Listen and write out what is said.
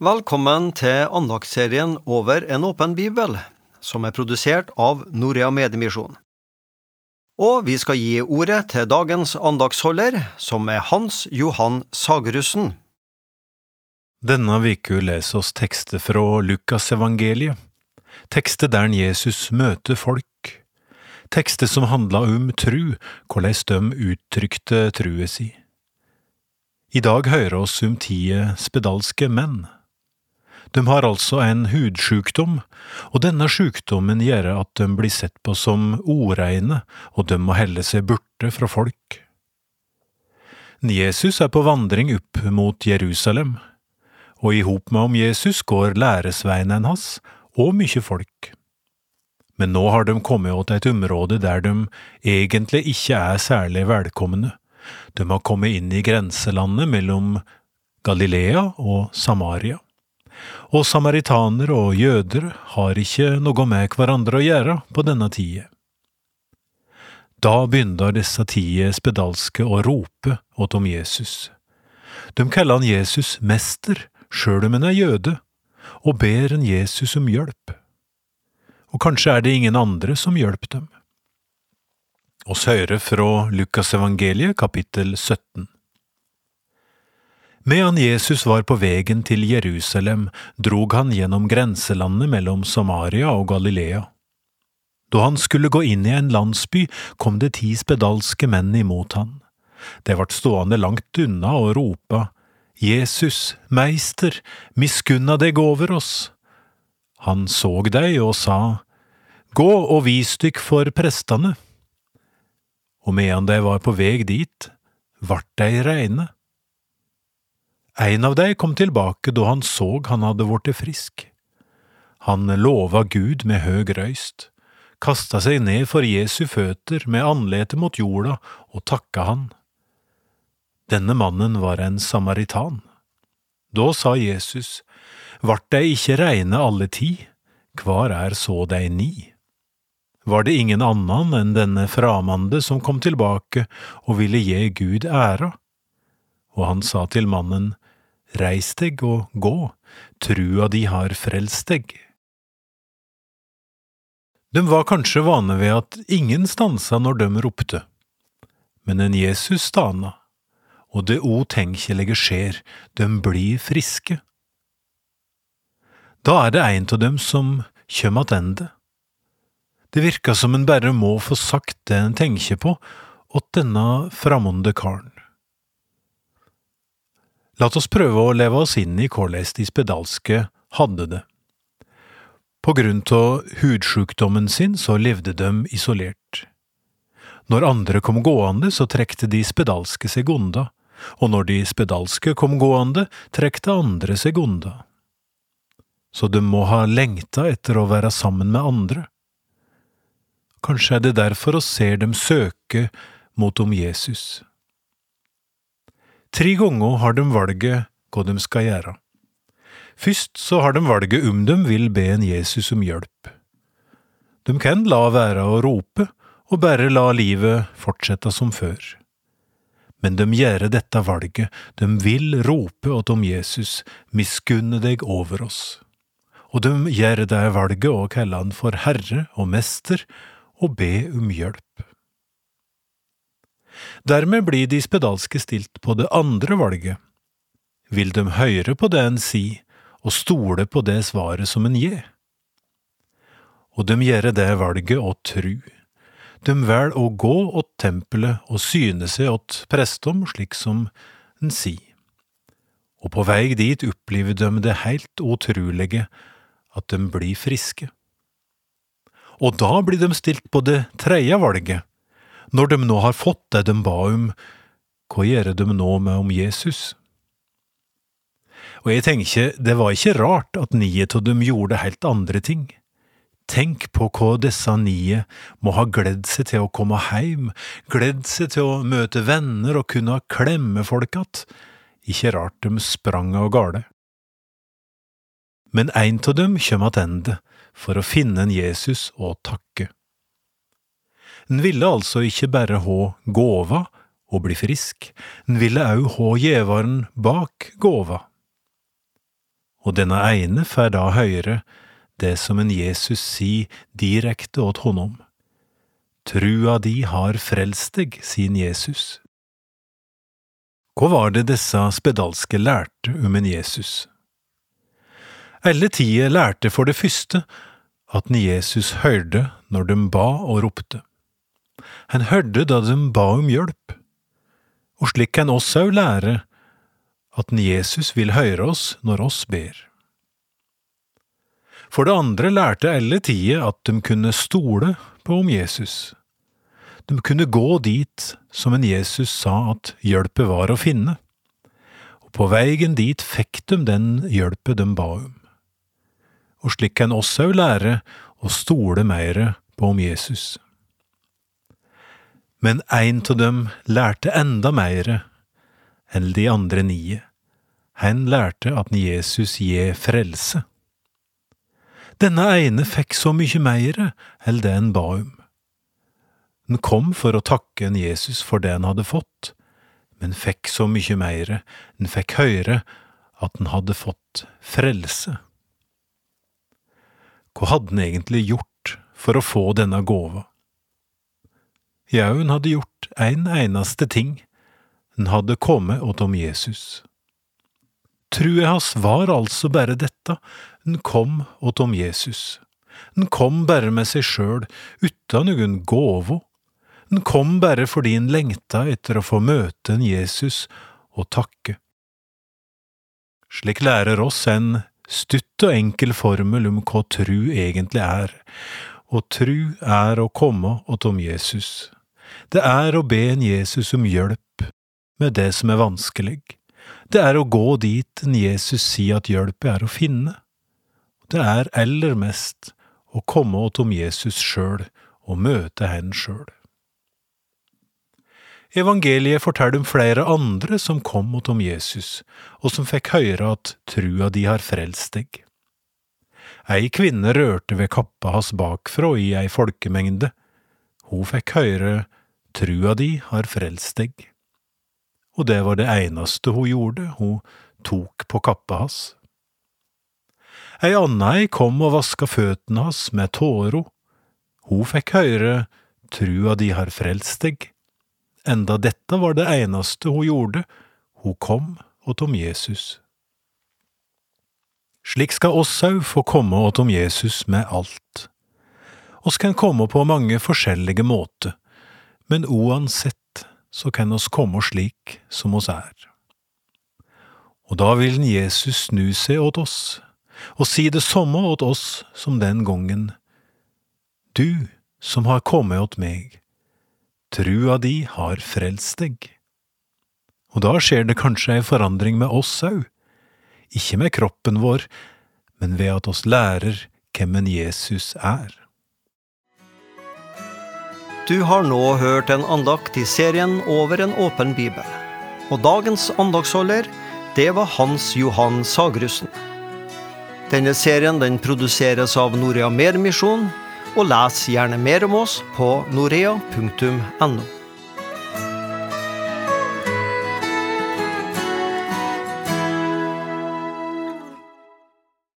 Velkommen til andagsserien Over en åpen bibel, som er produsert av Norea Mediemisjon. Og vi skal gi ordet til dagens andagsholder, som er Hans Johan Sagerussen. Denne viku leser oss tekster fra Lukasevangeliet, tekster der Jesus møter folk, tekster som handla om tru, hvordan de uttrykte trua si. I dag hører oss om ti spedalske menn. De har altså en hudsjukdom, og denne sjukdommen gjør at de blir sett på som ureine, og de må helle seg borte fra folk. Jesus er på vandring opp mot Jerusalem, og i hop med om Jesus går læresveinen hans og mye folk. Men nå har de kommet til et område der de egentlig ikke er særlig velkomne. De har kommet inn i grenselandet mellom Galilea og Samaria. Og samaritanere og jøder har ikke noe med hverandre å gjøre på denne tida. Da begynner disse ti spedalske å rope åt om Jesus. De kaller han Jesus mester, sjøl om han er jøde, og ber en Jesus om hjelp. Og kanskje er det ingen andre som hjelper dem oss hører fra Lukasevangeliet kapittel 17. Medan Jesus var på vegen til Jerusalem, drog han gjennom grenselandet mellom Samaria og Galilea. Da han skulle gå inn i en landsby, kom det ti spedalske menn imot han. De ble stående langt unna og ropa, Jesus, meister, miskunna deg over oss. Han såg deg og sa, Gå og vis dykk for prestene og medan de var på veg dit, vart de reine. Ein av dei kom tilbake da han såg han hadde vorte frisk. Han lova Gud med høg røyst, kasta seg ned for Jesu føtter med andletet mot jorda og takka han. Denne mannen var en samaritan. Da sa Jesus, vart dei ikkje reine alle ti, kvar er så dei ni? var det ingen annan enn denne framande som kom tilbake og ville gi Gud æra. Og han sa til mannen, Reis deg og gå, trua di har frelst deg. De var kanskje vane ved at ingen stansa når de ropte, men en Jesus stana, og det utenkelige skjer, de blir friske. Da er det en av dem som kjem attende det virka som en bare må få sagt det en tenker på åt denne framonde karen. La oss prøve å leve oss inn i hvordan de spedalske hadde det. På grunn av hudsjukdommen sin så levde de isolert. Når andre kom gående, så trekte de spedalske seg unna, og når de spedalske kom gående, trekte andre seg unna. Så de må ha lengta etter å være sammen med andre. Kanskje er det derfor oss ser dem søke mot om Jesus. Tre ganger har de valget hva de skal gjøre. Først så har de valget om de vil be en Jesus om hjelp. De kan la være å rope og bare la livet fortsette som før. Men de gjør dette valget, de vil rope at om Jesus, miskunne deg over oss. Og de gjør det valget å kalle han for Herre og Mester og be om hjelp. Dermed blir de spedalske stilt på det andre valget. Vil de høre på det en sier, og stole på det svaret som en gir? Og de gjør det valget å tru. De velger å gå åt tempelet og syne seg åt prestom, slik som en sier. Og på vei dit opplever de det helt utrolige at de blir friske og da blir de stilt på det tredje valget. Når de nå har fått det de ba om, hva gjør de nå med om Jesus? Og jeg tenker, det var ikke rart at nie av dem gjorde helt andre ting. Tenk på hva disse nie må ha gledd seg til å komme heim, gledd seg til å møte venner og kunne klemme folk att. Ikke rart de sprang av gale. Men ein av dem kjem attende, for å finne en Jesus og takke. En ville altså ikke bare ha gåva og bli frisk, en ville òg ha gjevaren bak gåva. og denne ene får da høre det som en Jesus sier direkte åt honom. Trua di har frelst deg, sier Jesus. Hva var det disse spedalske lærte om en Jesus? Alle tider lærte for det første at en Jesus hørte når de ba og ropte. Han hørte da de ba om hjelp, og slik kan oss òg lære at en Jesus vil høre oss når oss ber. For det andre lærte alle tider at de kunne stole på om Jesus. De kunne gå dit som en Jesus sa at hjelpet var å finne, og på veien dit fikk de den hjelpet de ba om. Og slik kan oss òg lære å stole mer på om Jesus. Men ein av dem lærte enda meire enn de andre nie. Han lærte at Jesus gje frelse. Denne ene fikk så mykje meire enn det en ba om. En kom for å takke en Jesus for det en hadde fått, men fikk så mykje meire, en fikk høre at en hadde fått frelse. Hva hadde en egentlig gjort for å få denne gåva? Jau, hun hadde gjort ein eneste ting, hun hadde kommet åtom Jesus. Trua hans var altså bare dette, hun kom åtom Jesus. Hun kom bare med seg sjøl, utan noen gåvo. Hun kom bare fordi hun lengta etter å få møte en Jesus og takke. Slik lærer oss en stutt og enkel formel om hva tru egentlig er, og tru er å komme åtom Jesus. Det er å be en Jesus om hjelp med det som er vanskelig. Det er å gå dit en Jesus sier at hjelpet er å finne. Det er aller mest å komme åtom Jesus sjøl og møte hen sjøl. Evangeliet forteller om flere andre som kom åtom Jesus, og som fikk høre at trua di har frelst deg. Ei kvinne rørte ved kappa hans bakfra i ei folkemengde. Hun fikk høre trua di har frelst deg. Og det var det eneste hun gjorde, hun tok på kappa hans. Ei anna ei kom og vaska føttene hans med tårer. Hun fikk høre trua di har frelst deg. Enda dette var det eneste hun gjorde, hun kom og tom Jesus. Slik skal oss òg få komme åtom Jesus med alt. Oss kan komme på mange forskjellige måter men uansett så kan oss komme slik som oss er. Og da vil Jesus snu seg åt oss og si det samme åt oss som den gangen. Du som har kommet åt meg, trua di har frelst deg. Og da skjer det kanskje ei forandring med oss au, ikke med kroppen vår, men ved at oss lærer hvem en Jesus er. Du har nå hørt en andakt i serien Over en åpen bibel. Og dagens andagsholder, det var Hans Johan Sagrussen. Denne serien den produseres av Norea Medmisjon, og les gjerne mer om oss på norea.no.